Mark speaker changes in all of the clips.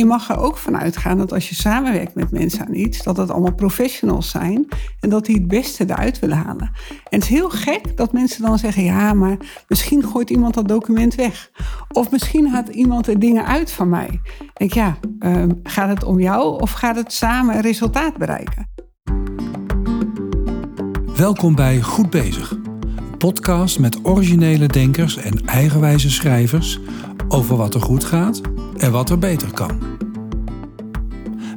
Speaker 1: Je mag er ook van uitgaan dat als je samenwerkt met mensen aan iets, dat het allemaal professionals zijn en dat die het beste eruit willen halen. En het is heel gek dat mensen dan zeggen: ja, maar misschien gooit iemand dat document weg. Of misschien haalt iemand er dingen uit van mij. Ik denk ja, uh, gaat het om jou of gaat het samen resultaat bereiken?
Speaker 2: Welkom bij Goed Bezig, podcast met originele denkers en eigenwijze schrijvers over wat er goed gaat en wat er beter kan.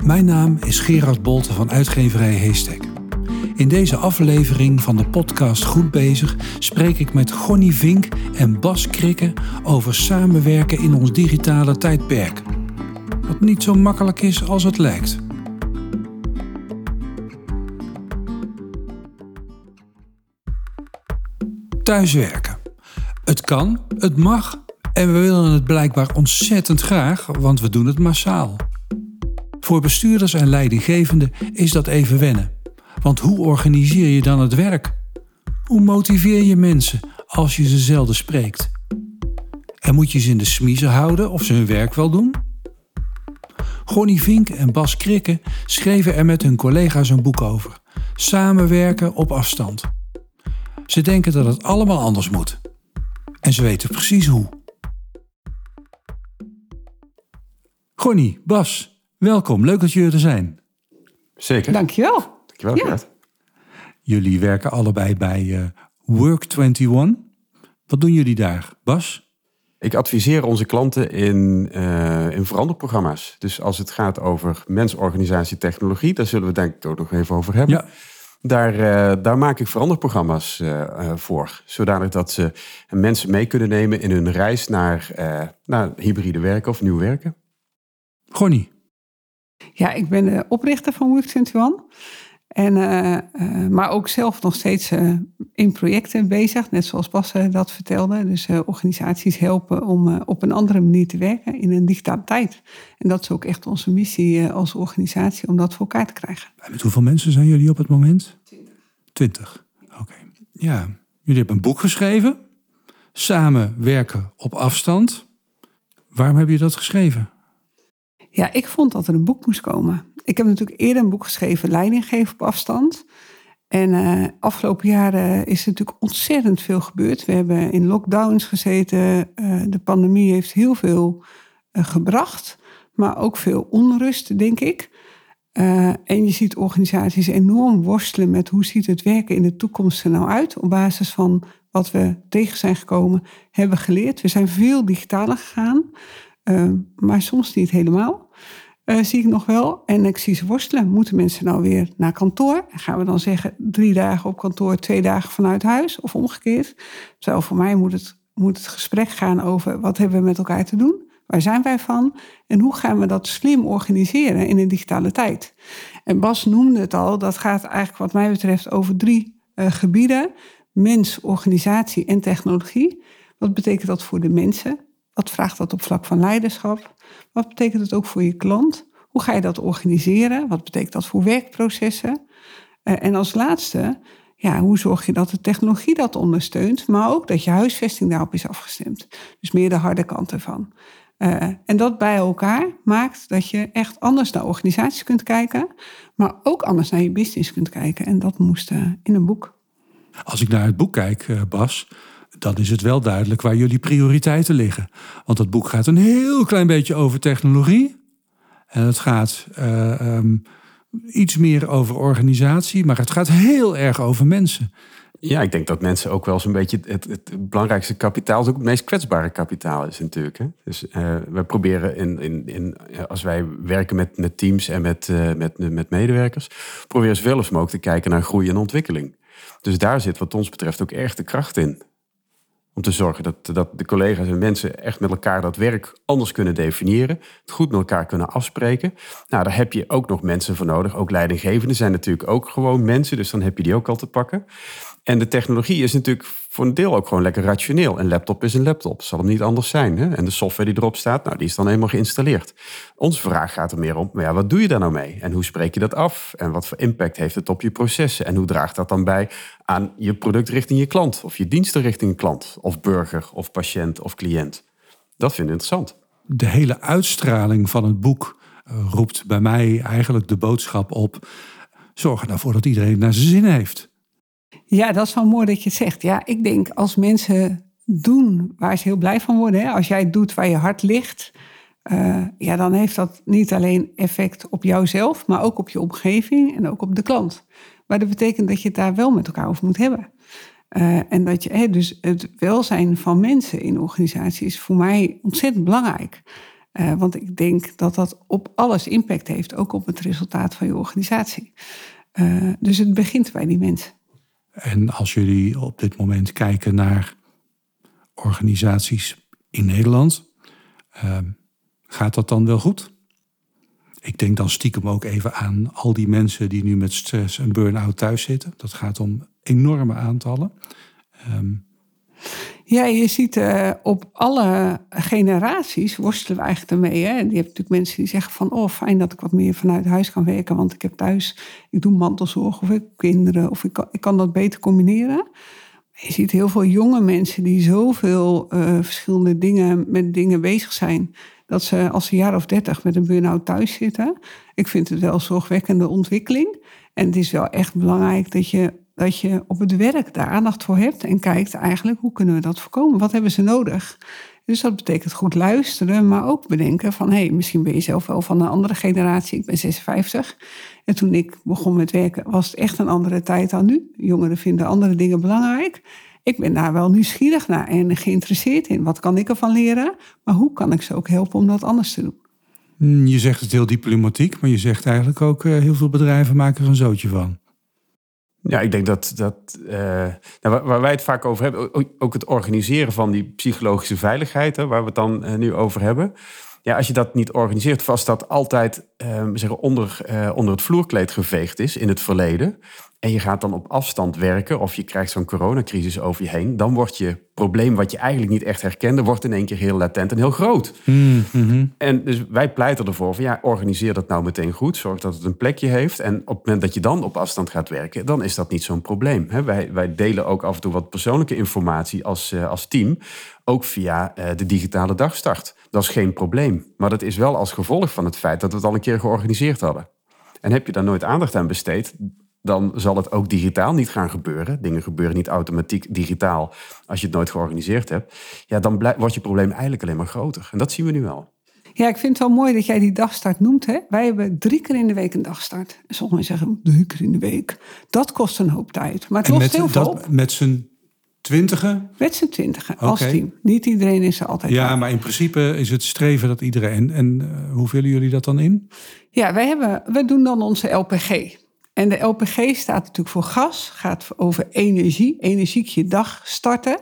Speaker 2: Mijn naam is Gerard Bolte van uitgeverij Heestek. In deze aflevering van de podcast Goed Bezig spreek ik met Gonnie Vink en Bas Krikke over samenwerken in ons digitale tijdperk. Wat niet zo makkelijk is als het lijkt. Thuiswerken. Het kan, het mag en we willen het blijkbaar ontzettend graag, want we doen het massaal. Voor bestuurders en leidinggevenden is dat even wennen. Want hoe organiseer je dan het werk? Hoe motiveer je mensen als je ze zelden spreekt? En moet je ze in de smiezen houden of ze hun werk wel doen? Gonnie Vink en Bas Krikke schreven er met hun collega's een boek over. Samenwerken op afstand. Ze denken dat het allemaal anders moet. En ze weten precies hoe. Gonnie, Bas, welkom. Leuk dat jullie er zijn.
Speaker 3: Zeker.
Speaker 1: Dankjewel.
Speaker 3: Dankjewel, ja.
Speaker 2: Jullie werken allebei bij uh, Work21. Wat doen jullie daar, Bas?
Speaker 3: Ik adviseer onze klanten in, uh, in veranderprogramma's. Dus als het gaat over mensorganisatie technologie, daar zullen we denk ik ook nog even over hebben. Ja. Daar, uh, daar maak ik veranderprogramma's uh, voor. Zodanig dat ze mensen mee kunnen nemen in hun reis naar, naar hybride werken of nieuw werken.
Speaker 2: Gonnie.
Speaker 1: Ja, ik ben de oprichter van Work21. En, uh, uh, maar ook zelf nog steeds uh, in projecten bezig, net zoals Bas dat vertelde. Dus organisaties helpen om op een andere manier te werken in een digitale tijd. En dat is ook echt onze missie als organisatie om dat voor elkaar te krijgen.
Speaker 2: En met hoeveel mensen zijn jullie op het moment? Twintig. Twintig, oké. Ja, jullie hebben een boek geschreven. Samen werken op afstand. Waarom heb je dat geschreven?
Speaker 1: Ja, ik vond dat er een boek moest komen. Ik heb natuurlijk eerder een boek geschreven, Leiding geven op afstand. En uh, afgelopen jaren is er natuurlijk ontzettend veel gebeurd. We hebben in lockdowns gezeten. Uh, de pandemie heeft heel veel uh, gebracht, maar ook veel onrust, denk ik. en je ziet organisaties enorm worstelen met hoe ziet het werken in de toekomst er nou uit. Op basis van wat we tegen zijn gekomen, hebben geleerd. We zijn veel digitaler gegaan. Maar soms niet helemaal. Uh, zie ik nog wel. En ik zie ze worstelen. Moeten mensen nou weer naar kantoor? En gaan we dan zeggen drie dagen op kantoor, twee dagen vanuit huis? Of omgekeerd? Terwijl voor mij moet het, moet het gesprek gaan over wat hebben we met elkaar te doen? Waar zijn wij van? En hoe gaan we dat slim organiseren in een digitale tijd? En Bas noemde het al. Dat gaat eigenlijk wat mij betreft over drie uh, gebieden. Mens, organisatie en technologie. Wat betekent dat voor de mensen? Wat vraagt dat op vlak van leiderschap? Wat betekent het ook voor je klant? Hoe ga je dat organiseren? Wat betekent dat voor werkprocessen? Uh, en als laatste, ja, hoe zorg je dat de technologie dat ondersteunt, maar ook dat je huisvesting daarop is afgestemd? Dus meer de harde kant ervan. Uh, en dat bij elkaar maakt dat je echt anders naar organisaties kunt kijken, maar ook anders naar je business kunt kijken. En dat moest uh, in een boek.
Speaker 2: Als ik naar het boek kijk, Bas, dan is het wel duidelijk waar jullie prioriteiten liggen. Want het boek gaat een heel klein beetje over technologie. En het gaat uh, um, iets meer over organisatie, maar het gaat heel erg over mensen.
Speaker 3: Ja, ik denk dat mensen ook wel zo'n beetje het, het, belangrijkste kapitaal, ook het meest kwetsbare kapitaal is natuurlijk. Hè? Dus uh, we proberen in, in, in, als wij werken met, met teams en met, met, met medewerkers, proberen zoveel als mogelijk te kijken naar groei en ontwikkeling. Dus daar zit wat ons betreft ook erg de kracht in. Om te zorgen dat, dat de collega's en mensen echt met elkaar dat werk anders kunnen definiëren. Het goed met elkaar kunnen afspreken. Nou, daar heb je ook nog mensen voor nodig. Ook leidinggevenden zijn natuurlijk ook gewoon mensen. Dus dan heb je die ook al te pakken. En de technologie is natuurlijk voor een deel ook gewoon lekker rationeel. Een laptop is een laptop, zal hem niet anders zijn. Hè? En de software die erop staat, nou, die is dan eenmaal geïnstalleerd. Onze vraag gaat er meer om, maar ja, wat doe je daar nou mee? En hoe spreek je dat af? En wat voor impact heeft het op je processen? En hoe draagt dat dan bij aan je product richting je klant? Of je diensten richting klant? Of burger, of patiënt, of cliënt? Dat vind ik interessant.
Speaker 2: de hele uitstraling van het boek eh, roept bij mij eigenlijk de boodschap op. Zorg er nou dat iedereen naar zijn zin heeft.
Speaker 1: Ja, dat is wel mooi dat je het zegt. Ja, ik denk als mensen doen waar ze heel blij van worden. Hè? Als jij doet waar je hart ligt. eh, ja, dan heeft dat niet alleen effect op jouzelf, maar ook op je omgeving en ook op de klant. Maar dat betekent dat je het daar wel met elkaar over moet hebben. Eh, en dat je, hè, dus het welzijn van mensen in organisaties is voor mij ontzettend belangrijk. Eh, want ik denk dat dat op alles impact heeft, ook op het resultaat van je organisatie. Dus het begint bij die mensen.
Speaker 2: En als jullie op dit moment kijken naar organisaties in Nederland, ehm, gaat dat dan wel goed? Ik denk dan stiekem ook even aan al die mensen die nu met stress en burn-out thuis zitten. Dat gaat om enorme aantallen. Ehm,
Speaker 1: Ja, je ziet eh, op alle generaties worstelen we eigenlijk ermee. Hè? Je hebt natuurlijk mensen die zeggen van... oh, fijn dat ik wat meer vanuit huis kan werken... want ik heb thuis, ik doe mantelzorg of ik heb kinderen... of ik kan, ik kan dat beter combineren. Je ziet heel veel jonge mensen die zoveel eh, verschillende dingen... met dingen bezig zijn... dat ze als een jaar of dertig met een burn-out thuis zitten. Ik vind het wel een zorgwekkende ontwikkeling. En het is wel echt belangrijk dat je dat je op het werk daar aandacht voor hebt en kijkt eigenlijk hoe kunnen we dat voorkomen? Wat hebben ze nodig? Dus dat betekent goed luisteren, maar ook bedenken van hé, hey, misschien ben je zelf wel van een andere generatie. Ik ben 56 en toen ik begon met werken was het echt een andere tijd dan nu. Jongeren vinden andere dingen belangrijk. Ik ben daar wel nieuwsgierig naar en geïnteresseerd in. Wat kan ik ervan leren? Maar hoe kan ik ze ook helpen om dat anders te doen?
Speaker 2: Hmm, Je zegt het heel diplomatiek, maar je zegt eigenlijk ook eh, heel veel bedrijven maken er een zootje van.
Speaker 3: Ja, ik denk dat, dat eh, nou, waar, waar wij het vaak over hebben, ook- het organiseren van die psychologische veiligheid, hè, waar we het dan eh, nu over hebben. Ja, als je dat niet organiseert, vast dat altijd eh, zeggen, onder, eh, onder het vloerkleed geveegd is in het verleden. En je gaat dan op afstand werken of je krijgt zo'n coronacrisis over je heen. Dan wordt je probleem wat je eigenlijk niet echt herkende, wordt in één keer heel latent en heel groot. En dus wij pleiten ervoor van ja, organiseer dat nou meteen goed. Zorg dat het een plekje heeft. En op het moment dat je dan op afstand gaat werken, dan is dat niet zo'n probleem. Hè, wij, wij delen ook af en toe wat persoonlijke informatie als, eh, als team. Ook via eh, de digitale dagstart. Dat is geen probleem. Maar dat is wel als gevolg van het feit dat we het al een keer georganiseerd hadden. En heb je daar nooit aandacht aan besteed, dan zal het ook digitaal niet gaan gebeuren. Dingen gebeuren niet automatiek digitaal als je het nooit georganiseerd hebt. Ja, dan wordt je probleem eigenlijk alleen maar groter. En dat zien we nu wel.
Speaker 1: Ja, ik vind het wel mooi dat jij die dagstart noemt. Hè? Wij hebben drie keer in de week een dagstart. En sommigen zeggen drie keer in de week. Dat kost een hoop tijd. Maar het
Speaker 2: En
Speaker 1: lost
Speaker 2: met,
Speaker 1: heel veel op.
Speaker 2: dat, met z'n twintigen.
Speaker 1: Met z'n twintigen als team. Niet iedereen is er altijd
Speaker 2: Ja,
Speaker 1: bij.
Speaker 2: maar in principe is het streven dat iedereen. En eh, hoe vullen jullie dat dan in?
Speaker 1: Ja, wij, hebben, wij doen dan onze LPG. En de LPG staat natuurlijk voor gas, gaat over energie, energiek je dag starten.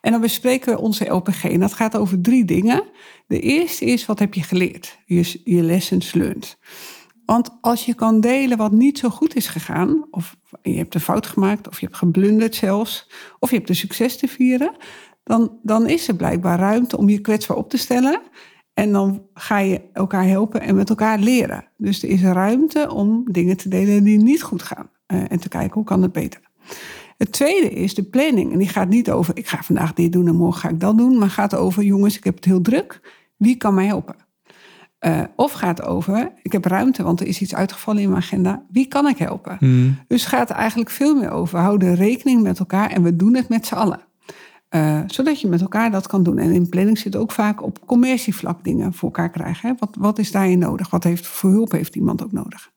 Speaker 1: En dan bespreken we onze LPG. En dat gaat over drie dingen. De eerste is, wat heb je geleerd? Je, je lessons learned. Want als je kan delen wat niet zo goed is gegaan, of je hebt een fout gemaakt, of je hebt geblunderd zelfs, of je hebt een succes te vieren, dan, dan is er blijkbaar ruimte om je kwetsbaar op te stellen. En dan ga je elkaar helpen en met elkaar leren. Dus er is ruimte om dingen te delen die niet goed gaan. eh, en te kijken hoe kan het beter. Het tweede is de planning. En die gaat niet over, ik ga vandaag dit doen en morgen ga ik dat doen. Maar gaat over, jongens, ik heb het heel druk. Wie kan mij helpen? Eh, of gaat over, ik heb ruimte, want er is iets uitgevallen in mijn agenda. Wie kan ik helpen? Dus het gaat eigenlijk veel meer over, houden rekening met elkaar en we doen het met z'n allen. Eh, zodat je met elkaar dat kan doen. En in planning zit ook vaak op commercievlak dingen voor elkaar krijgen. Hè? Wat, wat is daarin nodig? Wat heeft, voor hulp heeft iemand ook nodig?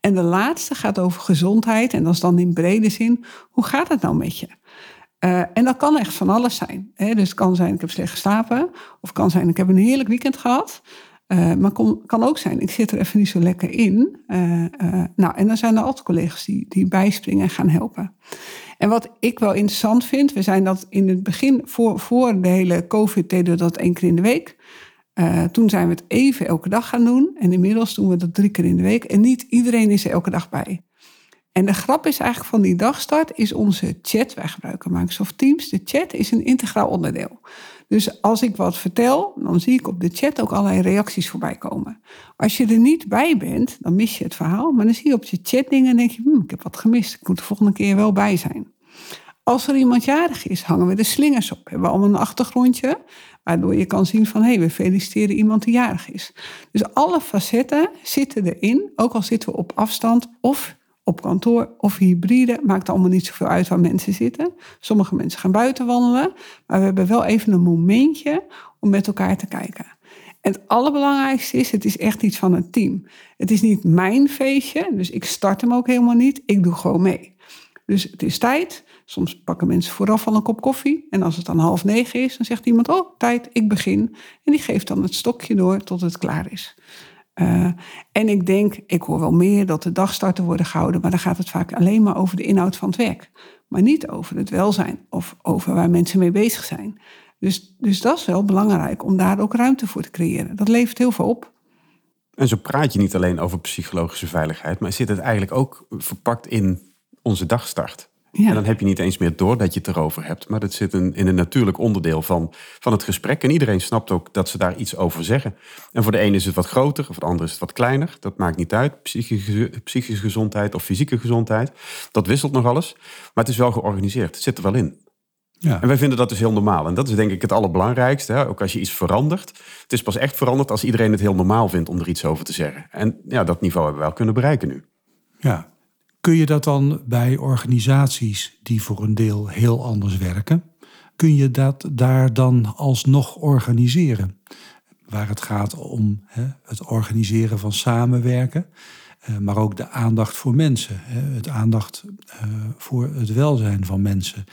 Speaker 1: En de laatste gaat over gezondheid. En dat is dan in brede zin, hoe gaat het nou met je? Eh, en dat kan echt van alles zijn. Hè? Dus het kan zijn, ik heb slecht geslapen. Of het kan zijn, ik heb een heerlijk weekend gehad. Uh, maar het kan ook zijn, ik zit er even niet zo lekker in. Uh, uh, nou, en dan zijn er altijd collega's die, die bijspringen en gaan helpen. En wat ik wel interessant vind, we zijn dat in het begin, voor, voor de hele COVID, deden we dat één keer in de week. Toen zijn we het even elke dag gaan doen. En inmiddels doen we dat drie keer in de week. En niet iedereen is er elke dag bij. En de grap is eigenlijk van die dagstart is onze chat. Wij gebruiken Microsoft Teams. De chat is een integraal onderdeel. Dus als ik wat vertel, dan zie ik op de chat ook allerlei reacties voorbij komen. Als je er niet bij bent, dan mis je het verhaal. Maar dan zie je op je chat dingen en denk je, hm, ik heb wat gemist. Ik moet de volgende keer wel bij zijn. Als er iemand jarig is, hangen we de slingers op. Hebben we allemaal een achtergrondje, waardoor je kan zien van hé, hey, we feliciteren iemand die jarig is. Dus alle facetten zitten erin, ook al zitten we op afstand of op kantoor of hybride. Maakt allemaal niet zoveel uit waar mensen zitten. Sommige mensen gaan buiten wandelen, maar we hebben wel even een momentje om met elkaar te kijken. En het allerbelangrijkste is, het is echt iets van een team. Het is niet mijn feestje, dus ik start hem ook helemaal niet. Ik doe gewoon mee. Dus het is tijd. Soms pakken mensen vooraf al een kop koffie. En als het dan half negen is, dan zegt iemand: Oh, tijd, ik begin. En die geeft dan het stokje door tot het klaar is. Uh, en ik denk, ik hoor wel meer dat de dagstarten worden gehouden, maar dan gaat het vaak alleen maar over de inhoud van het werk. Maar niet over het welzijn of over waar mensen mee bezig zijn. Dus, dus dat is wel belangrijk om daar ook ruimte voor te creëren. Dat levert heel veel op.
Speaker 3: En zo praat je niet alleen over psychologische veiligheid, maar zit het eigenlijk ook verpakt in onze dagstart. Ja. En dan heb je niet eens meer door dat je het erover hebt. Maar dat zit in, in een natuurlijk onderdeel van, van het gesprek. En iedereen snapt ook dat ze daar iets over zeggen. En voor de ene is het wat groter, voor de andere is het wat kleiner. Dat maakt niet uit. Psychische, psychische gezondheid of fysieke gezondheid. Dat wisselt nog alles. Maar het is wel georganiseerd. Het zit er wel in. Ja. En wij vinden dat dus heel normaal. En dat is denk ik het allerbelangrijkste. Hè? Ook als je iets verandert. Het is pas echt veranderd als iedereen het heel normaal vindt om er iets over te zeggen. En ja, dat niveau hebben we wel kunnen bereiken nu.
Speaker 2: Ja, Kun je dat dan bij organisaties die voor een deel heel anders werken, kun je dat daar dan alsnog organiseren? Waar het gaat om hè, het organiseren van samenwerken, eh, maar ook de aandacht voor mensen, hè, het aandacht eh, voor het welzijn van mensen.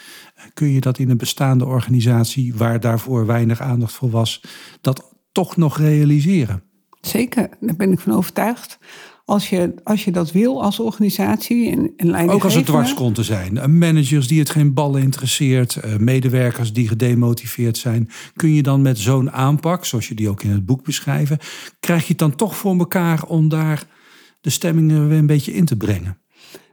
Speaker 2: kun je dat in een bestaande organisatie waar daarvoor weinig aandacht voor was, dat toch nog realiseren?
Speaker 1: Zeker, daar ben ik van overtuigd. Als je, als je dat wil als organisatie en, en
Speaker 2: Ook als het dwarskonten zijn. Managers die het geen ballen interesseert. Eh, medewerkers die gedemotiveerd zijn. Kun je dan met zo'n aanpak, zoals je die ook in het boek beschrijven... krijg je het dan toch voor elkaar om daar de stemming weer een beetje in te brengen?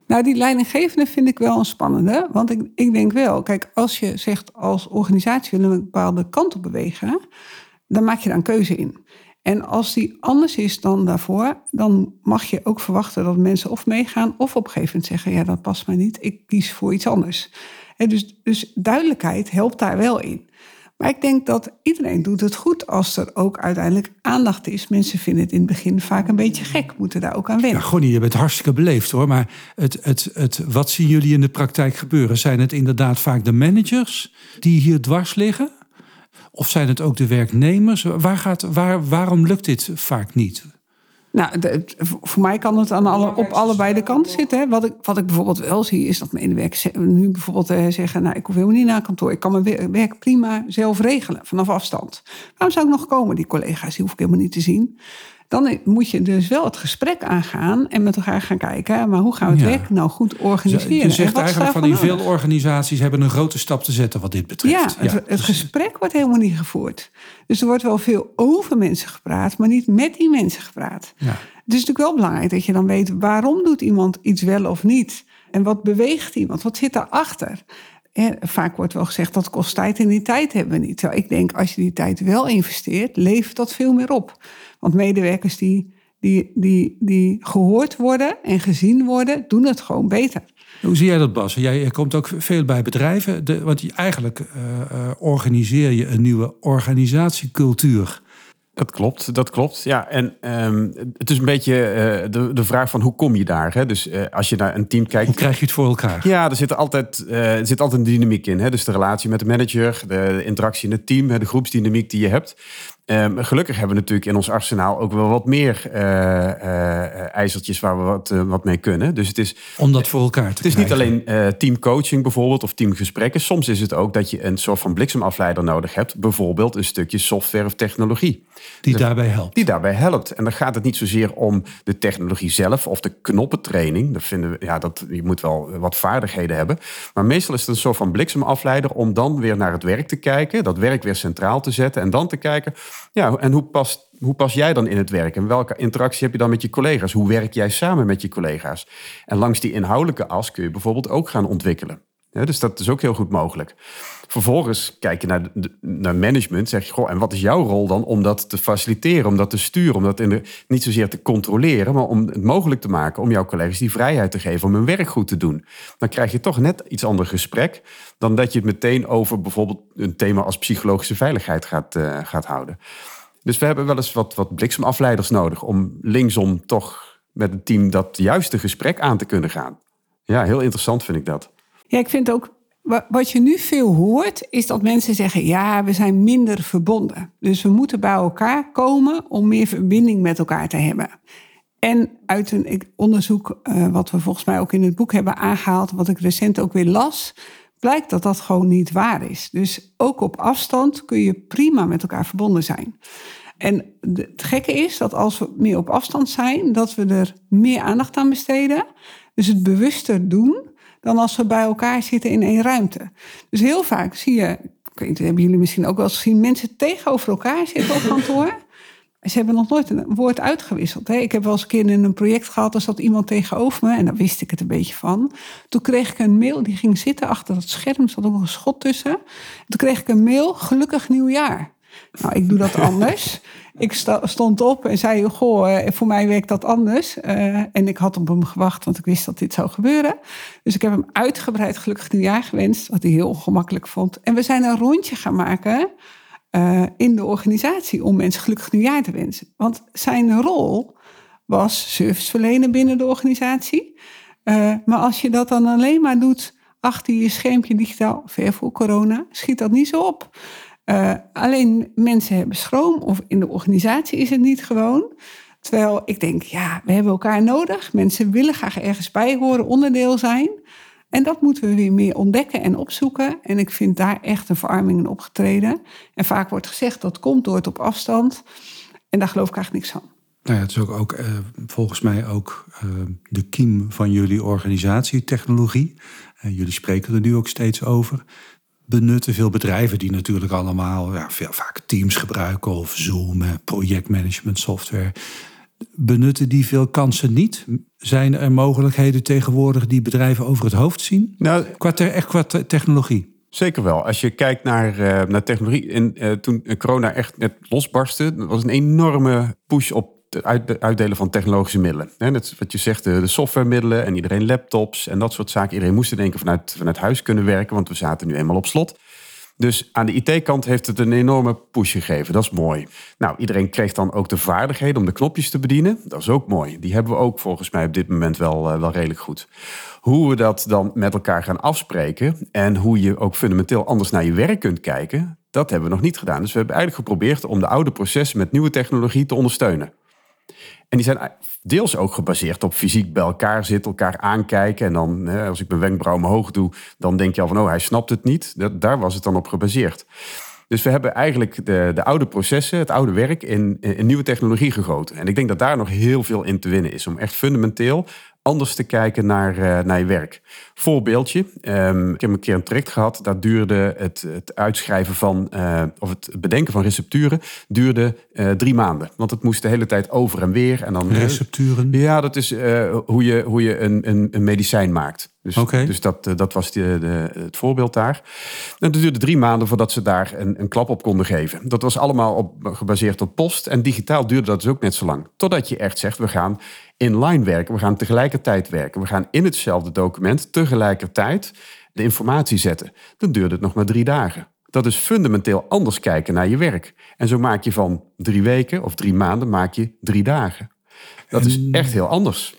Speaker 1: Nou, die leidinggevende vind ik wel een spannende. Want ik, ik denk wel, kijk, als je zegt als organisatie willen we een bepaalde kant op bewegen... dan maak je daar een keuze in. En als die anders is dan daarvoor, dan mag je ook verwachten dat mensen of meegaan of op een gegeven moment zeggen: Ja, dat past mij niet, ik kies voor iets anders. dus, dus duidelijkheid helpt daar wel in. Maar ik denk dat iedereen doet het goed als er ook uiteindelijk aandacht is. Mensen vinden het in het begin vaak een beetje gek, moeten daar ook aan wennen.
Speaker 2: Ja, Gonnie, je bent hartstikke beleefd hoor. Maar het, het, het, wat zien jullie in de praktijk gebeuren? Zijn het inderdaad vaak de managers die hier dwars liggen? Of zijn het ook de werknemers? Waar gaat, waar, waarom lukt dit vaak niet?
Speaker 1: Nou, voor mij kan het aan alle, op allebei de kanten zitten. Wat, ik, wat ik bijvoorbeeld wel zie, is dat medewerkers nu bijvoorbeeld eh, zeggen: Nou, ik hoef helemaal niet naar kantoor. Ik kan mijn werk prima zelf regelen vanaf afstand. Waarom zou ik nog komen? Die collega's die hoef ik helemaal niet te zien. Dan moet je dus wel het gesprek aangaan en met elkaar gaan kijken, maar hoe gaan we het werk nou goed organiseren?
Speaker 2: Je zegt eigenlijk van in veel organisaties hebben een grote stap te zetten wat dit betreft.
Speaker 1: Ja, het, het gesprek wordt helemaal niet gevoerd. Dus er wordt wel veel over mensen gepraat, maar niet met die mensen gepraat. Ja. Het is natuurlijk wel belangrijk dat je dan weet waarom doet iemand iets wel of niet. En wat beweegt iemand? Wat zit daarachter? En vaak wordt wel gezegd dat kost tijd en die tijd hebben we niet. Ik denk als je die tijd wel investeert, levert dat veel meer op. Want medewerkers die, die, die, die gehoord worden en gezien worden, doen het gewoon beter.
Speaker 2: Hoe zie jij dat, Bas? Jij komt ook veel bij bedrijven. De, want je, eigenlijk uh, uh, organiseer je een nieuwe organisatiecultuur.
Speaker 3: Dat klopt, dat klopt. Ja, en um, het is een beetje uh, de, de vraag van hoe kom je daar? Hè? Dus uh, als je naar een team kijkt.
Speaker 2: Hoe krijg je het voor elkaar?
Speaker 3: Ja, er zit altijd, uh, er zit altijd een dynamiek in. Hè? Dus de relatie met de manager, de interactie in het team, de groepsdynamiek die je hebt. Um, gelukkig hebben we natuurlijk in ons arsenaal ook wel wat meer uh, uh, ijzertjes waar we wat, uh, wat mee kunnen. Dus het is.
Speaker 2: Om dat voor elkaar te
Speaker 3: Het is niet alleen teamcoaching bijvoorbeeld of teamgesprekken. Soms is het ook dat je een soort van bliksemafleider nodig hebt. Bijvoorbeeld een stukje software of technologie.
Speaker 2: Die dus, daarbij helpt.
Speaker 3: Die daarbij helpt. En dan gaat het niet zozeer om de technologie zelf of de knoppentraining. Dat vinden we, ja, dat, je moet wel wat vaardigheden hebben. Maar meestal is het een soort van bliksemafleider om dan weer naar het werk te kijken. Dat werk weer centraal te zetten en dan te kijken ja, en hoe past, hoe pas jij dan in het werk? En welke interactie heb je dan met je collega's? Hoe werk jij samen met je collega's? En langs die inhoudelijke as kun je bijvoorbeeld ook gaan ontwikkelen. dus dat is ook heel goed mogelijk. Vervolgens kijk je naar, naar management, zeg je, goh, en wat is jouw rol dan om dat te faciliteren, om dat te sturen, om dat in de, niet zozeer te controleren, maar om het mogelijk te maken om jouw collega's die vrijheid te geven om hun werk goed te doen. Dan krijg je toch net iets ander gesprek dan dat je het meteen over bijvoorbeeld een thema als psychologische veiligheid gaat, uh, gaat houden. Dus we hebben wel eens wat, wat bliksemafleiders nodig om linksom toch met het team dat juiste gesprek aan te kunnen gaan. Ja, heel interessant vind ik dat.
Speaker 1: Ja, ik vind ook wat je nu veel hoort, is dat mensen zeggen: ja, we zijn minder verbonden. Dus we moeten bij elkaar komen om meer verbinding met elkaar te hebben. En uit een onderzoek, uh, wat we volgens mij ook in het boek hebben aangehaald, wat ik recent ook weer las, blijkt dat dat gewoon niet waar is. Dus ook op afstand kun je prima met elkaar verbonden zijn. En het gekke is dat als we meer op afstand zijn, dat we er meer aandacht aan besteden. Dus het bewuster doen dan als we bij elkaar zitten in één ruimte. Dus heel vaak zie je, hebben jullie misschien ook wel eens gezien, mensen tegenover elkaar zitten op kantoor. Ze hebben nog nooit een woord uitgewisseld. Hè? Ik heb wel eens een keer in een project gehad, er zat iemand tegenover me en daar wist ik het een beetje van. Toen kreeg ik een mail, die ging zitten achter het scherm, zat ook nog een schot tussen. Toen kreeg ik een mail, gelukkig nieuwjaar. Nou, ik doe dat anders. Ik stond op en zei, goh, eh, voor mij werkt dat anders. Uh, en ik had op hem gewacht, want ik wist dat dit zou gebeuren. Dus ik heb hem uitgebreid gelukkig nieuwjaar gewenst, wat hij heel ongemakkelijk vond. En we zijn een rondje gaan maken uh, in de organisatie om mensen gelukkig nieuwjaar te wensen. Want zijn rol was service verlenen binnen de organisatie. maar als je dat dan alleen maar doet achter je schermpje digitaal, ver voor corona, schiet dat niet zo op. Uh, alleen mensen hebben schroom of in de organisatie is het niet gewoon. Terwijl ik denk, ja, we hebben elkaar nodig. Mensen willen graag ergens bij horen, onderdeel zijn. En dat moeten we weer meer ontdekken en opzoeken. En ik vind daar echt een verarming in opgetreden. En vaak wordt gezegd dat komt door het op afstand. En daar geloof ik eigenlijk niks van.
Speaker 2: Nou ja, het is ook, uh, volgens mij ook uh, de kiem van jullie organisatie, technologie. Uh, jullie spreken er nu ook steeds over benutten. Veel bedrijven die natuurlijk allemaal ja, veel, vaak Teams gebruiken of Zoom, projectmanagement software. Benutten die veel kansen niet? Zijn er mogelijkheden tegenwoordig die bedrijven over het hoofd zien? Nou, qua echt qua technologie?
Speaker 3: Zeker wel. Als je kijkt naar, uh, naar technologie. En, uh, toen corona echt net losbarstte, was een enorme push op het uitdelen van technologische middelen. Wat je zegt, de softwaremiddelen en iedereen laptops en dat soort zaken. Iedereen moest in één vanuit, vanuit huis kunnen werken, want we zaten nu eenmaal op slot. Dus aan de IT-kant heeft het een enorme push gegeven. Dat is mooi. Nou, iedereen kreeg dan ook de vaardigheden om de knopjes te bedienen. Dat is ook mooi. Die hebben we ook volgens mij op dit moment wel, uh, wel redelijk goed. Hoe we dat dan met elkaar gaan afspreken en hoe je ook fundamenteel anders naar je werk kunt kijken, dat hebben we nog niet gedaan. Dus we hebben eigenlijk geprobeerd om de oude processen met nieuwe technologie te ondersteunen. En die zijn deels ook gebaseerd op fysiek bij elkaar zitten, elkaar aankijken. En dan, als ik mijn wenkbrauw omhoog doe, dan denk je al van, oh, hij snapt het niet. Dat, daar was het dan op gebaseerd. Dus we hebben eigenlijk de, de oude processen, het oude werk, in, in nieuwe technologie gegoten. En ik denk dat daar nog heel veel in te winnen is. Om echt fundamenteel anders te kijken naar, uh, naar je werk. Voorbeeldje, um, ik heb een keer een traject gehad, dat duurde het, het uitschrijven van, uh, of het bedenken van recepturen, duurde uh, drie maanden. Want het moest de hele tijd over en weer. En dan,
Speaker 2: recepturen?
Speaker 3: ja, dat is hoe je, hoe je een, een, een medicijn maakt. Dus, okay. dus dat, dat was de, de, het voorbeeld daar. En het duurde drie maanden voordat ze daar een, een klap op konden geven. Dat was allemaal op, gebaseerd op post. En digitaal duurde dat dus ook net zo lang. Totdat je echt zegt, we gaan inline werken. We gaan tegelijkertijd werken. We gaan in hetzelfde document tegelijkertijd de informatie zetten. Dan duurde het nog maar drie dagen. Dat is fundamenteel anders kijken naar je werk. En zo maak je van drie weken of drie maanden maak je drie dagen. Dat is echt heel anders.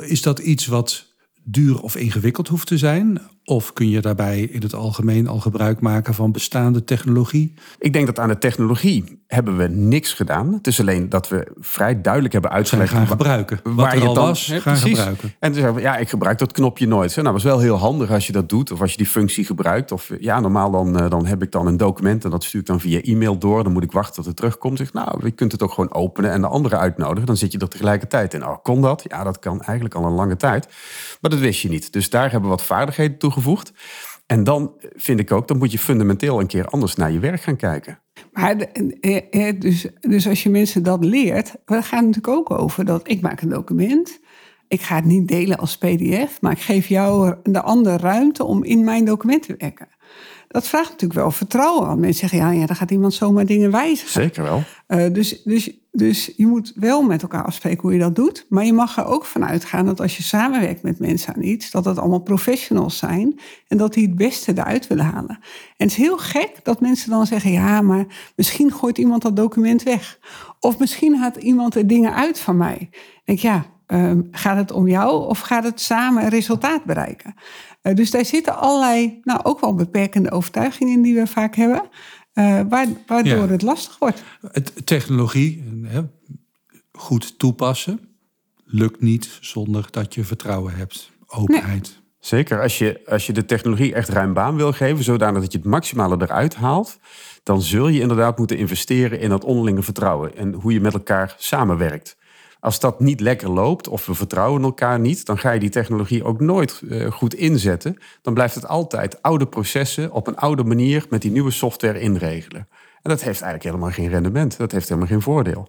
Speaker 2: Is dat iets wat duur of ingewikkeld hoeft te zijn? Of kun je daarbij in het algemeen al gebruik maken van bestaande technologie?
Speaker 3: Ik denk dat aan de technologie hebben we niks gedaan. Het is alleen dat we vrij duidelijk hebben uitgelegd...
Speaker 2: gaan gebruiken. Wat waar er je al dan, was, gaan gebruiken.
Speaker 3: En toen zeggen we, ja, ik gebruik dat knopje nooit. Nou, dat is wel heel handig als je dat doet. Of als je die functie gebruikt. Of ja, normaal dan, eh, dan heb ik dan een document... en dat stuur ik dan via e-mail door. Dan moet ik wachten tot het terugkomt. Zeg, nou, je kunt het ook gewoon openen en de andere uitnodigen. Dan zit je er tegelijkertijd in. Oh, kon dat? Ja, dat kan eigenlijk al een lange tijd. Maar dat wist je niet. Dus daar hebben we wat vaardigheden toegevoegd. En dan vind ik ook, dan moet je fundamenteel een keer anders naar je werk gaan kijken.
Speaker 1: Maar dus, dus als je mensen dat leert, we gaan natuurlijk ook over dat ik maak een document. ik ga het niet delen als PDF, maar ik geef jou de andere ruimte om in mijn document te werken. Dat vraagt natuurlijk wel vertrouwen. Want mensen zeggen, ja, ja dan gaat iemand zomaar dingen wijzigen.
Speaker 3: Zeker wel.
Speaker 1: Uh, dus, dus, dus je moet wel met elkaar afspreken hoe je dat doet. Maar je mag er ook van uitgaan dat als je samenwerkt met mensen aan iets, dat het allemaal professionals zijn en dat die het beste eruit willen halen. En het is heel gek dat mensen dan zeggen, ja, maar misschien gooit iemand dat document weg. Of misschien haalt iemand er dingen uit van mij. Ik denk, ja, uh, gaat het om jou of gaat het samen resultaat bereiken? Uh, dus daar zitten allerlei, nou ook wel beperkende overtuigingen in die we vaak hebben, uh, waardoor het lastig wordt.
Speaker 2: Technologie hè, goed toepassen lukt niet zonder dat je vertrouwen hebt, openheid. Nee.
Speaker 3: Zeker, als je, als je de technologie echt ruim baan wil geven, zodanig dat je het maximale eruit haalt, dan zul je inderdaad moeten investeren in dat onderlinge vertrouwen en hoe je met elkaar samenwerkt. Als dat niet lekker loopt of we vertrouwen elkaar niet, dan ga je die technologie ook nooit uh, goed inzetten. Dan blijft het altijd oude processen op een oude manier met die nieuwe software inregelen. En dat heeft eigenlijk helemaal geen rendement. Dat heeft helemaal geen voordeel.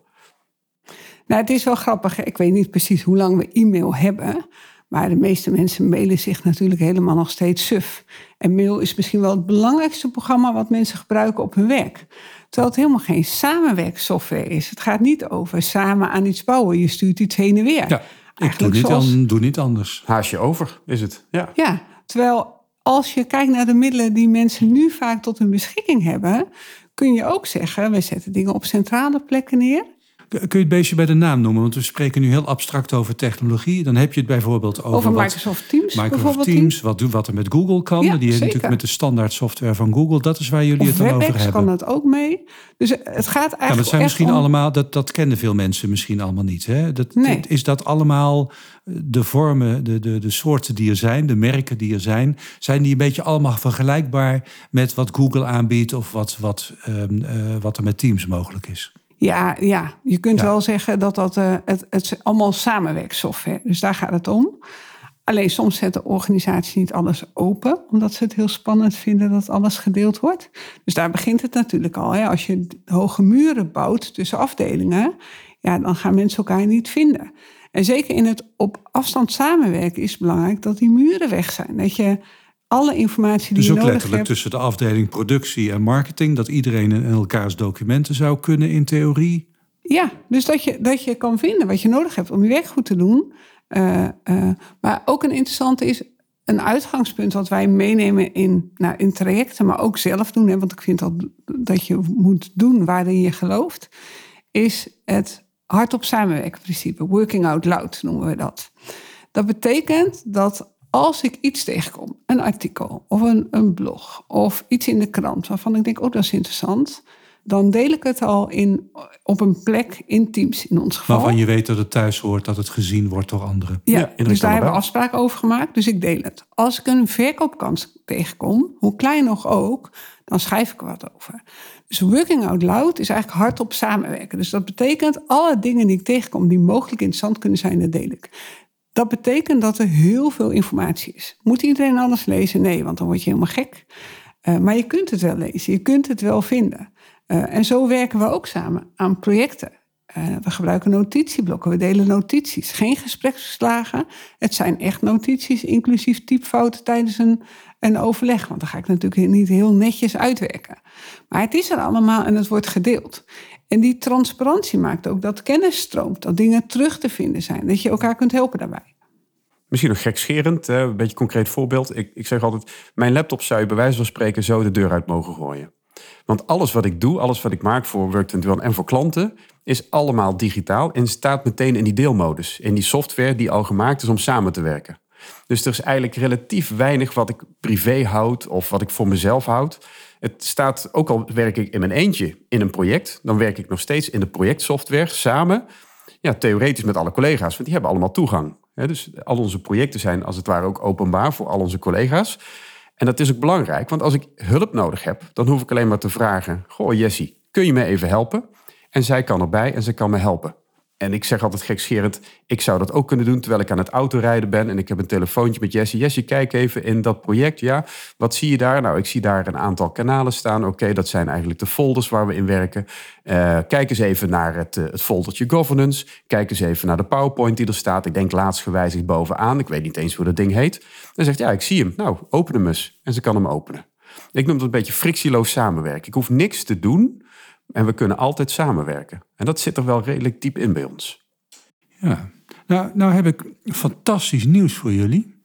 Speaker 1: Nou, het is wel grappig. Ik weet niet precies hoe lang we e-mail hebben. Maar de meeste mensen mailen zich natuurlijk helemaal nog steeds suf. En mail is misschien wel het belangrijkste programma wat mensen gebruiken op hun werk. Terwijl het helemaal geen samenwerksoftware is. Het gaat niet over samen aan iets bouwen. Je stuurt iets heen en weer.
Speaker 2: Ja, ik doe niet, zoals... doe niet anders.
Speaker 3: Haasje over is het. Ja.
Speaker 1: ja, terwijl als je kijkt naar de middelen die mensen nu vaak tot hun beschikking hebben, kun je ook zeggen: we zetten dingen op centrale plekken neer.
Speaker 2: Kun je het beestje bij de naam noemen? Want we spreken nu heel abstract over technologie. Dan heb je het bijvoorbeeld over,
Speaker 1: over Microsoft Teams.
Speaker 2: Microsoft Teams, wat, wat er met Google kan. die heeft natuurlijk met de standaard software van Google. Dat is waar jullie het dan over hebben.
Speaker 1: kan dat ook mee. Dus het gaat eigenlijk. Ja,
Speaker 2: dat zijn misschien allemaal, dat, dat kennen veel mensen misschien allemaal niet. Hè? Dat, nee. Is dat allemaal de vormen, de, de, de soorten die er zijn, de merken die er zijn, zijn die een beetje allemaal vergelijkbaar met wat Google aanbiedt of wat, wat, um, uh, wat er met Teams mogelijk is?
Speaker 1: Ja, ja, je kunt wel zeggen dat dat uh, het, het allemaal samenwerksoftware. Dus daar gaat het om. Alleen soms zetten organisaties niet alles open, omdat ze het heel spannend vinden dat alles gedeeld wordt. Dus daar begint het natuurlijk al. Hè. Als je hoge muren bouwt tussen afdelingen, ja, dan gaan mensen elkaar niet vinden. En zeker in het op afstand samenwerken is het belangrijk dat die muren weg zijn. Dat je alle informatie die
Speaker 2: dus
Speaker 1: je nodig
Speaker 2: hebt... Dus ook letterlijk tussen de afdeling productie en marketing... dat iedereen in elkaars documenten zou kunnen in theorie?
Speaker 1: Ja, dus dat je, dat je kan vinden wat je nodig hebt om je werk goed te doen. Uh, uh, maar ook een interessante is een uitgangspunt wat wij meenemen in, nou, in trajecten... maar ook zelf doen, hè, want ik vind dat, dat je moet doen waarin je gelooft... is het hardop samenwerken principe. Working out loud noemen we dat. Dat betekent dat als ik iets tegenkom, een artikel of een, een blog of iets in de krant waarvan ik denk, oh dat is interessant, dan deel ik het al in, op een plek in Teams in ons geval.
Speaker 2: Waarvan je weet dat het thuis hoort, dat het gezien wordt door anderen.
Speaker 1: Ja, dus daar hebben we afspraken over gemaakt, dus ik deel het. Als ik een verkoopkans tegenkom, hoe klein nog ook, dan schrijf ik er wat over. Dus working out loud is eigenlijk hardop samenwerken. Dus dat betekent alle dingen die ik tegenkom die mogelijk interessant kunnen zijn, dat deel ik. Dat betekent dat er heel veel informatie is. Moet iedereen alles lezen? Nee, want dan word je helemaal gek. Uh, maar je kunt het wel lezen, je kunt het wel vinden. Uh, en zo werken we ook samen aan projecten. Uh, we gebruiken notitieblokken, we delen notities. Geen gespreksverslagen, het zijn echt notities, inclusief typfouten tijdens een, een overleg. Want dan ga ik natuurlijk niet heel netjes uitwerken. Maar het is er allemaal en het wordt gedeeld. En die transparantie maakt ook dat kennis stroomt, dat dingen terug te vinden zijn, dat je elkaar kunt helpen daarbij.
Speaker 3: Misschien nog gekscherend, een beetje concreet voorbeeld. Ik, ik zeg altijd, mijn laptop zou je bij wijze van spreken zo de deur uit mogen gooien. Want alles wat ik doe, alles wat ik maak voor Work en voor klanten, is allemaal digitaal en staat meteen in die deelmodus. In die software die al gemaakt is om samen te werken. Dus er is eigenlijk relatief weinig wat ik privé houd of wat ik voor mezelf houd. Het staat, ook al werk ik in mijn eentje in een project, dan werk ik nog steeds in de projectsoftware samen. Ja, theoretisch met alle collega's, want die hebben allemaal toegang. dus al onze projecten zijn als het ware ook openbaar voor al onze collega's. En dat is ook belangrijk, want als ik hulp nodig heb, dan hoef ik alleen maar te vragen: Goh, Jessie, kun je me even helpen? En zij kan erbij en ze kan me helpen. En ik zeg altijd gekscherend, ik zou dat ook kunnen doen terwijl ik aan het autorijden ben. En ik heb een telefoontje met Jesse. Jesse, kijk even in dat project. Ja, wat zie je daar? Nou, ik zie daar een aantal kanalen staan. Oké, dat zijn eigenlijk de folders waar we in werken. Uh, kijk eens even naar het, uh, het foldertje governance. Kijk eens even naar de PowerPoint die er staat. Ik denk laatst gewijzigd bovenaan. Ik weet niet eens hoe dat ding heet. Dan zegt, ja, ik zie hem. Nou, open hem eens. En ze kan hem openen. Ik noem dat een beetje frictieloos samenwerken. Ik hoef niks te doen en we kunnen altijd samenwerken. En dat zit er wel redelijk diep in bij ons.
Speaker 2: Ja, nou, nou heb ik fantastisch nieuws voor jullie.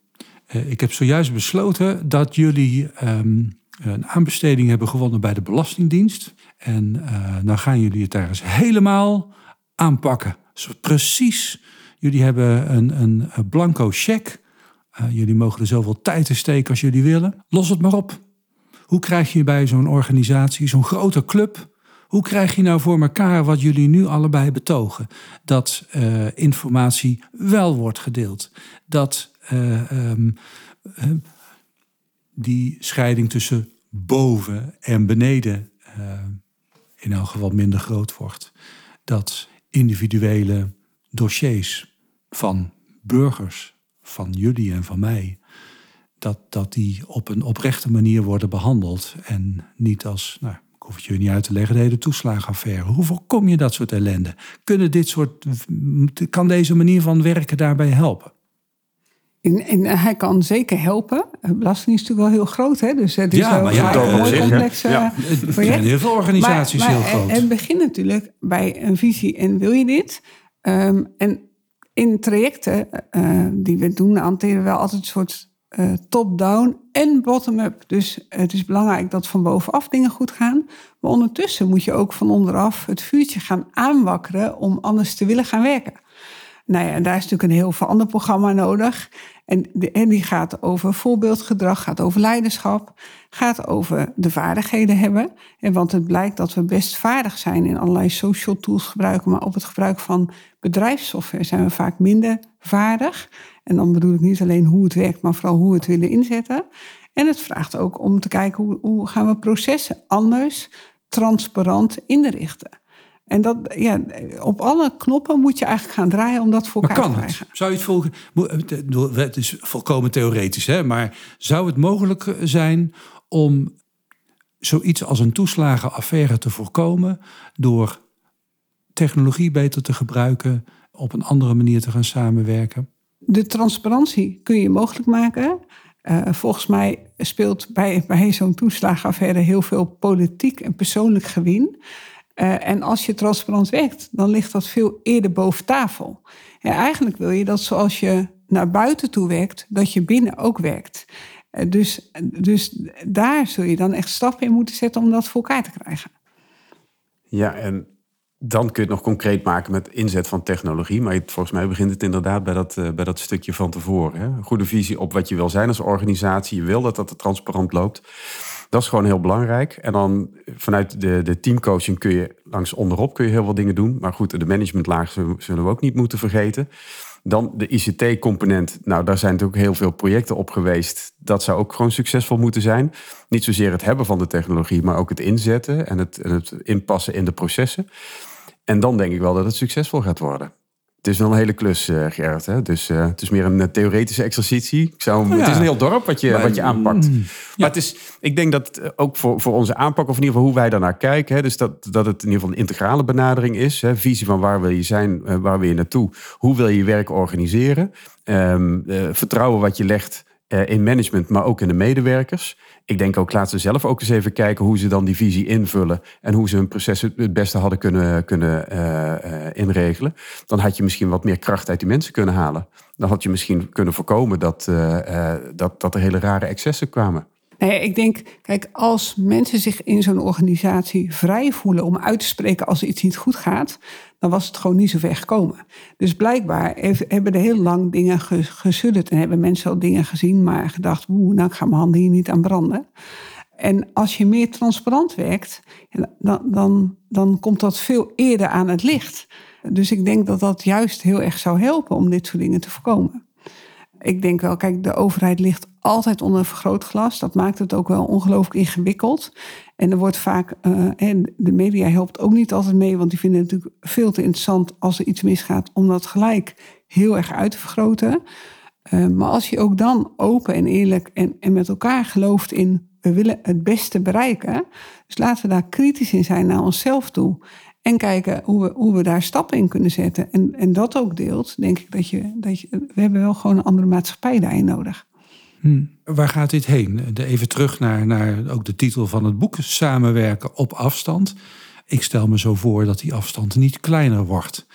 Speaker 2: Uh, ik heb zojuist besloten dat jullie um, een aanbesteding hebben gewonnen bij de Belastingdienst. En uh, nou gaan jullie het daar eens helemaal aanpakken. Precies. Jullie hebben een, een, blanco cheque. Uh, jullie mogen er zoveel tijd in steken als jullie willen. Los het maar op. Hoe krijg je bij zo'n organisatie, zo'n grote club, hoe krijg je nou voor elkaar wat jullie nu allebei betogen? Dat uh, informatie wel wordt gedeeld. Dat uh, um, uh, die scheiding tussen boven en beneden in elk geval minder groot wordt. Dat individuele dossiers van burgers, van jullie en van mij, dat, dat die op een oprechte manier worden behandeld. En niet als, nou, ik hoef het je niet uit te leggen, de hele toeslagenaffaire. Hoe voorkom je dat soort ellende? Kunnen dit soort, kan deze manier van werken daarbij helpen?
Speaker 1: En, en hij kan zeker helpen. Belasting is natuurlijk wel heel groot, hè? Dus het is
Speaker 2: ja, maar ja,
Speaker 1: een
Speaker 3: zich,
Speaker 1: complex
Speaker 3: ja. Ja.
Speaker 2: Er zijn heel veel organisaties
Speaker 1: maar,
Speaker 2: heel groot.
Speaker 1: Het begint natuurlijk bij een visie en wil je dit? Um, en in trajecten uh, die we doen, hanteren we wel altijd een soort uh, top-down en bottom-up. Dus het is belangrijk dat van bovenaf dingen goed gaan. Maar ondertussen moet je ook van onderaf het vuurtje gaan aanwakkeren om anders te willen gaan werken. Nou ja, daar is natuurlijk een heel verander programma nodig. En, en die gaat over voorbeeldgedrag, gaat over leiderschap, gaat over de vaardigheden hebben. En want het blijkt dat we best vaardig zijn in allerlei social tools gebruiken, maar op het gebruik van bedrijfssoftware zijn we vaak minder vaardig. En dan bedoel ik niet alleen hoe het werkt, maar vooral hoe we het willen inzetten. En het vraagt ook om te kijken hoe, hoe gaan we processen anders, transparant inrichten. En dat, ja, op alle knoppen moet je eigenlijk gaan draaien om dat voor
Speaker 2: Maar
Speaker 1: elkaar
Speaker 2: kan
Speaker 1: te
Speaker 2: het?
Speaker 1: krijgen.
Speaker 2: Zou je het volgen? Het is volkomen theoretisch, hè? maar zou het mogelijk zijn om zoiets als een toeslagenaffaire te voorkomen door technologie beter te gebruiken, op een andere manier te gaan samenwerken?
Speaker 1: De transparantie kun je mogelijk maken. Uh, volgens mij speelt bij, bij zo'n toeslagenaffaire heel veel politiek en persoonlijk gewin. Uh, en als je transparant werkt, dan ligt dat veel eerder boven tafel. En eigenlijk wil je dat zoals je naar buiten toe werkt, dat je binnen ook werkt. Uh, dus, dus daar zul je dan echt stappen in moeten zetten om dat voor elkaar te krijgen.
Speaker 3: Ja, en dan kun je het nog concreet maken met inzet van technologie. Maar volgens mij begint het inderdaad bij dat, uh, bij dat stukje van tevoren. Hè? Een goede visie op wat je wil zijn als organisatie. Je wil dat dat transparant loopt. Dat is gewoon heel belangrijk. En dan vanuit de, de teamcoaching kun je langs onderop kun je heel veel dingen doen. Maar goed, de managementlaag zullen we ook niet moeten vergeten. Dan de ICT-component. Nou, daar zijn natuurlijk heel veel projecten op geweest. Dat zou ook gewoon succesvol moeten zijn. Niet zozeer het hebben van de technologie, maar ook het inzetten en het, en het inpassen in de processen. En dan denk ik wel dat het succesvol gaat worden. Het is wel een hele klus, uh, Gerrit. Hè? Dus uh, het is meer een theoretische exercitie. Ik zou, ja. Het is een heel dorp wat je, maar, wat je aanpakt. Mm, ja. Maar het is, ik denk dat ook voor, voor onze aanpak, of in ieder geval hoe wij daarnaar kijken, hè, dus dat, dat het in ieder geval een integrale benadering is. Hè? Visie van waar wil je zijn, waar wil je naartoe, hoe wil je je werk organiseren. Um, vertrouwen wat je legt in management, maar ook in de medewerkers. Ik denk ook, laten ze zelf ook eens even kijken hoe ze dan die visie invullen. En hoe ze hun processen het beste hadden kunnen, kunnen uh, uh, inregelen. Dan had je misschien wat meer kracht uit die mensen kunnen halen. Dan had je misschien kunnen voorkomen dat, dat, dat er hele rare excessen kwamen.
Speaker 1: Nee, ik denk, kijk, als mensen zich in zo'n organisatie vrij voelen om uit te spreken als iets niet goed gaat, dan was het gewoon niet zo ver gekomen. Dus blijkbaar hebben er heel lang dingen gesudderd en hebben mensen al dingen gezien, maar gedacht, oeh, nou ik ga mijn handen hier niet aan branden. En als je meer transparant werkt, dan, dan, dan komt dat veel eerder aan het licht. Dus ik denk dat dat juist heel erg zou helpen om dit soort dingen te voorkomen. Ik denk wel, kijk, de overheid ligt altijd onder een vergrootglas. Dat maakt het ook wel ongelooflijk ingewikkeld. En er wordt vaak, uh, en de media helpt ook niet altijd mee, want die vinden het natuurlijk veel te interessant als er iets misgaat, om dat gelijk heel erg uit te vergroten. Uh, maar als je ook dan open en eerlijk en, en met elkaar gelooft in we willen het beste bereiken. Dus laten we daar kritisch in zijn naar onszelf toe. En kijken hoe we, hoe we daar stappen in kunnen zetten. En, en dat ook deelt, denk ik dat je, dat je. We hebben wel gewoon een andere maatschappij daarin nodig.
Speaker 2: Hmm. Waar gaat dit heen? Even terug naar, naar ook de titel van het boek: Samenwerken op afstand. Ik stel me zo voor dat die afstand niet kleiner wordt.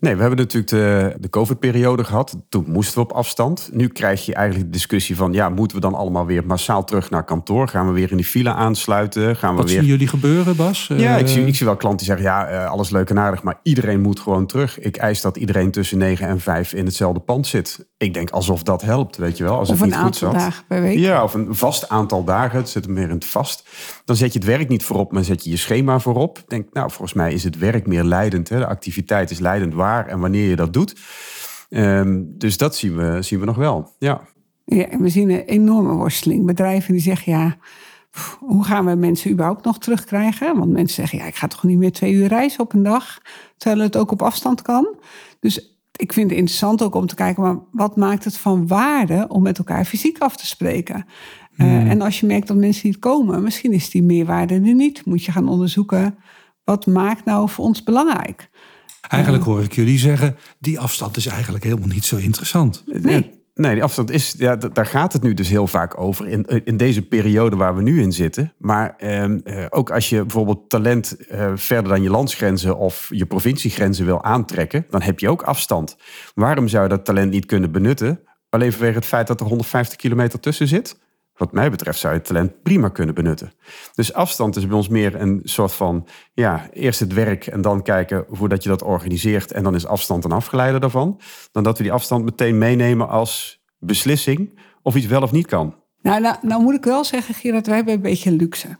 Speaker 3: Nee, we hebben natuurlijk de, de COVID-periode gehad. Toen moesten we op afstand. Nu krijg je eigenlijk de discussie van... ja, moeten we dan allemaal weer massaal terug naar kantoor? Gaan we weer in die file aansluiten? Gaan we
Speaker 2: Wat
Speaker 3: weer...
Speaker 2: zien jullie gebeuren, Bas?
Speaker 3: Ja, ik
Speaker 2: Eh,
Speaker 3: zie, ik zie wel klanten die zeggen... ja, eh, alles leuk en aardig, maar iedereen moet gewoon terug. Ik eis dat iedereen tussen 9 en 5 in hetzelfde pand zit. Ik denk alsof dat helpt, weet je wel. Als
Speaker 1: Of
Speaker 3: het
Speaker 1: een
Speaker 3: niet goed
Speaker 1: aantal
Speaker 3: zat.
Speaker 1: dagen per week.
Speaker 3: Ja, of een vast aantal dagen. Het zit hem meer in het vast. Dan zet je het werk niet voorop, maar zet je je schema voorop. Denk, nou, volgens mij is het werk meer leidend. Hè? De activiteit is leidend waar en wanneer je dat doet. Ehm, dus dat zien we, zien we nog wel. Ja.
Speaker 1: Ja, en we zien een enorme worsteling. Bedrijven die zeggen, ja, pff, hoe gaan we mensen überhaupt nog terugkrijgen? Want mensen zeggen, ja, ik ga toch niet meer twee uur reizen op een dag, terwijl het ook op afstand kan. Dus ik vind het interessant ook om te kijken, maar wat maakt het van waarde om met elkaar fysiek af te spreken? Eh, en als je merkt dat mensen niet komen, misschien is die meerwaarde er niet. Moet je gaan onderzoeken, wat maakt nou voor ons belangrijk?
Speaker 2: Eigenlijk hoor ik jullie zeggen, die afstand is eigenlijk helemaal niet zo interessant.
Speaker 1: Nee.
Speaker 3: Nee, die afstand is, ja, daar gaat het nu dus heel vaak over in, in deze periode waar we nu in zitten. Maar ehm, eh, ook als je bijvoorbeeld talent eh, verder dan je landsgrenzen of je provinciegrenzen wil aantrekken, dan heb je ook afstand. Waarom zou je dat talent niet kunnen benutten? Alleen vanwege het feit dat er 150 kilometer tussen zit? Wat mij betreft zou je het talent prima kunnen benutten. Dus afstand is bij ons meer een soort van, ja, eerst het werk en dan kijken hoe dat je dat organiseert. En dan is afstand een afgeleide daarvan. Dan dat we die afstand meteen meenemen als beslissing of iets wel of niet kan.
Speaker 1: Nou, nou, nou moet ik wel zeggen, Gerard, wij hebben een beetje luxe.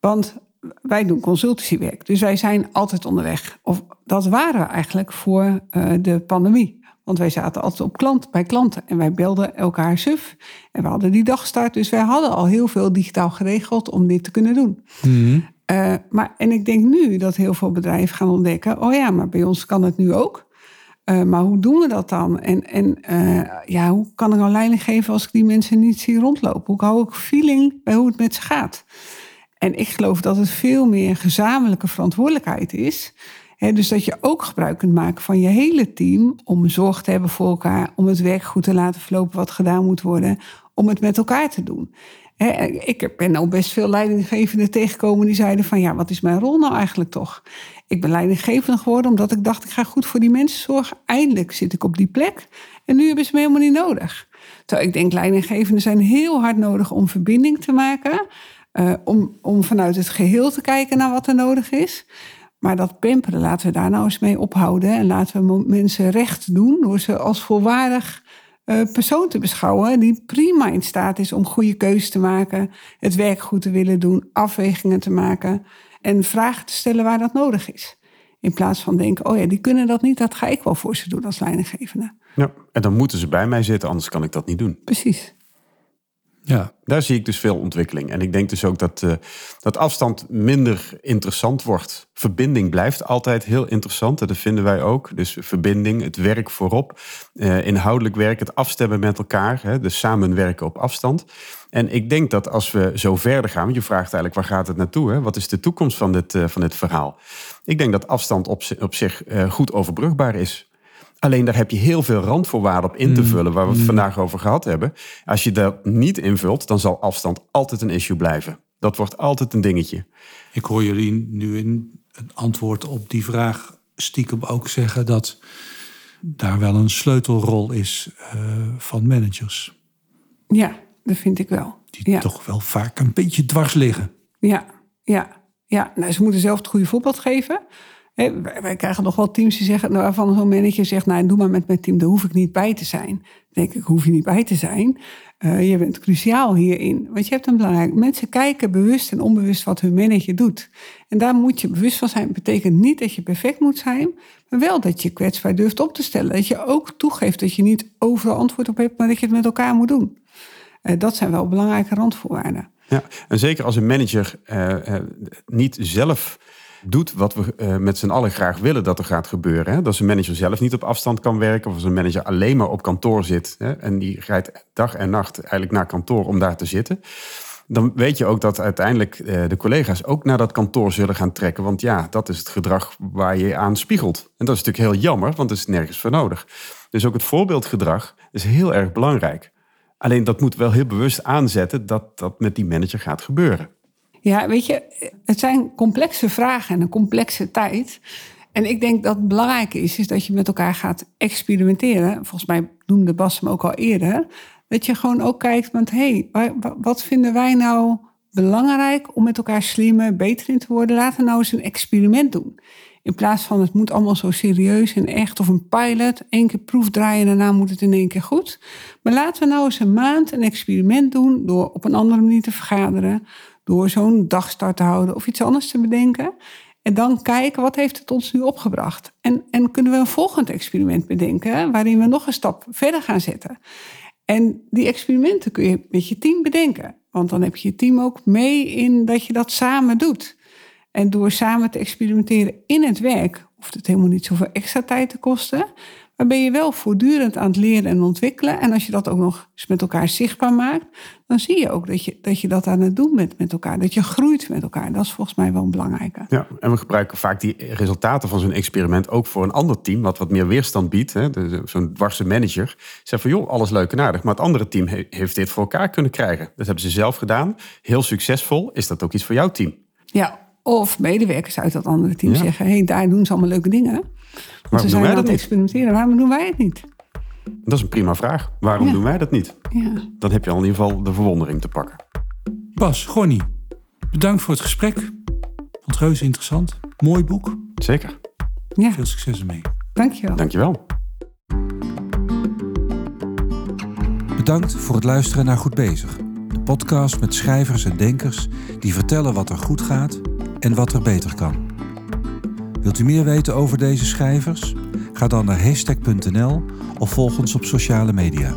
Speaker 1: Want wij doen consultancywerk, dus wij zijn altijd onderweg. Of dat waren we eigenlijk voor eh, de pandemie. Want wij zaten altijd op klant, bij klanten en wij belden elkaar suf. En we hadden die dagstart, dus wij hadden al heel veel digitaal geregeld om dit te kunnen doen. Eh, maar, en ik denk nu dat heel veel bedrijven gaan ontdekken: oh ja, maar bij ons kan het nu ook. Eh, maar hoe doen we dat dan? En, en eh, ja, hoe kan ik nou leiding geven als ik die mensen niet zie rondlopen? Hoe hou ik feeling bij hoe het met ze gaat? En ik geloof dat het veel meer gezamenlijke verantwoordelijkheid is. Dus dat je ook gebruik kunt maken van je hele team om zorg te hebben voor elkaar, om het werk goed te laten verlopen wat gedaan moet worden, om het met elkaar te doen. Ik ben al best veel leidinggevenden tegengekomen die zeiden van ja, wat is mijn rol nou eigenlijk toch? Ik ben leidinggevende geworden omdat ik dacht ik ga goed voor die mensen zorgen. Eindelijk zit ik op die plek en nu hebben ze me helemaal niet nodig. Terwijl ik denk leidinggevenden zijn heel hard nodig om verbinding te maken. Uh, om, om vanuit het geheel te kijken naar wat er nodig is. Maar dat pamperen, laten we daar nou eens mee ophouden. En laten we mensen recht doen door ze als volwaardig uh, persoon te beschouwen. Die prima in staat is om goede keuzes te maken. Het werk goed te willen doen. Afwegingen te maken. En vragen te stellen waar dat nodig is. In plaats van denken, oh ja, die kunnen dat niet. Dat ga ik wel voor ze doen als leidinggevende.
Speaker 3: Ja, en dan moeten ze bij mij zitten, anders kan ik dat niet doen.
Speaker 1: Precies.
Speaker 3: Ja. Daar zie ik dus veel ontwikkeling. En ik denk dus ook dat, uh, dat afstand minder interessant wordt. Verbinding blijft altijd heel interessant. En dat vinden wij ook. Dus verbinding, het werk voorop. Uh, inhoudelijk werk, het afstemmen met elkaar. Hè, dus samenwerken op afstand. En ik denk dat als we zo verder gaan... want je vraagt eigenlijk waar gaat het naartoe? Hè? Wat is de toekomst van dit, uh, van dit verhaal? Ik denk dat afstand op, op zich goed overbrugbaar is. Alleen daar heb je heel veel randvoorwaarden op in te vullen, waar we het vandaag over gehad hebben. Als je dat niet invult, dan zal afstand altijd een issue blijven. Dat wordt altijd een dingetje.
Speaker 2: Ik hoor jullie nu in een antwoord op die vraag stiekem ook zeggen dat daar wel een sleutelrol is uh, van managers.
Speaker 1: Ja, dat vind ik wel.
Speaker 2: Die
Speaker 1: ja.
Speaker 2: toch wel vaak een beetje dwars liggen.
Speaker 1: Ja, ja, ja. Nou, ze moeten zelf het goede voorbeeld geven. Wij, krijgen nog wel teams die zeggen, nou, waarvan zo'n manager zegt, nou, doe maar met mijn team, daar hoef ik niet bij te zijn. Denk ik, hoef je niet bij te zijn. Eh, je bent cruciaal hierin. Want je hebt een belangrijk. Mensen kijken bewust en onbewust wat hun manager doet. En daar moet je bewust van zijn. betekent niet dat je perfect moet zijn, maar wel dat je kwetsbaar durft op te stellen. Dat je ook toegeeft dat je niet overal antwoord op hebt, maar dat je het met elkaar moet doen. Eh, dat zijn wel belangrijke randvoorwaarden.
Speaker 3: Ja, en zeker als een manager uh, niet zelf doet wat we uh, met z'n allen graag willen dat er gaat gebeuren. Hè? Dat een manager zelf niet op afstand kan werken, of een manager alleen maar op kantoor zit hè? en die rijdt dag en nacht eigenlijk naar kantoor om daar te zitten. Dan weet je ook dat uiteindelijk uh, de collega's ook naar dat kantoor zullen gaan trekken. Want ja, dat is het gedrag waar je aan spiegelt. En dat is natuurlijk heel jammer, want er is nergens voor nodig. Dus ook het voorbeeldgedrag is heel erg belangrijk. Alleen dat moet wel heel bewust aanzetten dat dat met die manager gaat gebeuren.
Speaker 1: Ja, weet je, het zijn complexe vragen en een complexe tijd. En ik denk dat het belangrijk is, is dat je met elkaar gaat experimenteren. Volgens mij noemde Bas hem ook al eerder. Dat je gewoon ook kijkt, want hé, hey, wat vinden wij nou belangrijk om met elkaar slimmer, beter in te worden? Laten we nou eens een experiment doen. In plaats van het moet allemaal zo serieus en echt of een pilot. één keer proef draaien en daarna moet het in één keer goed. Maar laten we nou eens een maand een experiment doen door op een andere manier te vergaderen. Door zo'n dagstart te houden of iets anders te bedenken. En dan kijken, wat heeft het ons nu opgebracht? En, en kunnen we een volgend experiment bedenken waarin we nog een stap verder gaan zetten? En die experimenten kun je met je team bedenken. Want dan heb je je team ook mee in dat je dat samen doet. En door samen te experimenteren in het werk, hoeft het helemaal niet zoveel extra tijd te kosten. Maar ben je wel voortdurend aan het leren en ontwikkelen. En als je dat ook nog eens met elkaar zichtbaar maakt, dan zie je ook dat je dat, je dat aan het doen bent met elkaar. Dat je groeit met elkaar. Dat is volgens mij wel een belangrijke.
Speaker 3: Ja, en we gebruiken vaak die resultaten van zo'n experiment ook voor een ander team, wat wat meer weerstand biedt. Zo'n dwarse manager zegt van joh, alles leuk en aardig. Maar het andere team heeft dit voor elkaar kunnen krijgen. Dat hebben ze zelf gedaan. Heel succesvol. Is dat ook iets voor jouw team?
Speaker 1: Ja, of medewerkers uit dat andere team zeggen: hé, hey, daar doen ze allemaal leuke dingen. Want
Speaker 3: waarom
Speaker 1: ze
Speaker 3: doen wij
Speaker 1: aan
Speaker 3: dat
Speaker 1: het
Speaker 3: niet?
Speaker 1: experimenteren. Waarom doen wij het niet?
Speaker 3: Dat is een prima vraag. Waarom
Speaker 1: Ja.
Speaker 3: doen wij dat niet?
Speaker 1: Ja.
Speaker 3: Dan heb je al in ieder geval de verwondering te pakken.
Speaker 2: Bas, Gonnie, bedankt voor het gesprek. Vond het reuze interessant. Mooi boek.
Speaker 3: Zeker.
Speaker 1: ja,
Speaker 2: Veel succes ermee.
Speaker 1: dankjewel.
Speaker 3: Dankjewel.
Speaker 2: Bedankt voor het luisteren naar Goed Bezig. De podcast met schrijvers en denkers die vertellen wat er goed gaat en wat er beter kan. Wilt u meer weten over deze schrijvers? Ga dan naar hashtag.nl of volg ons op sociale media.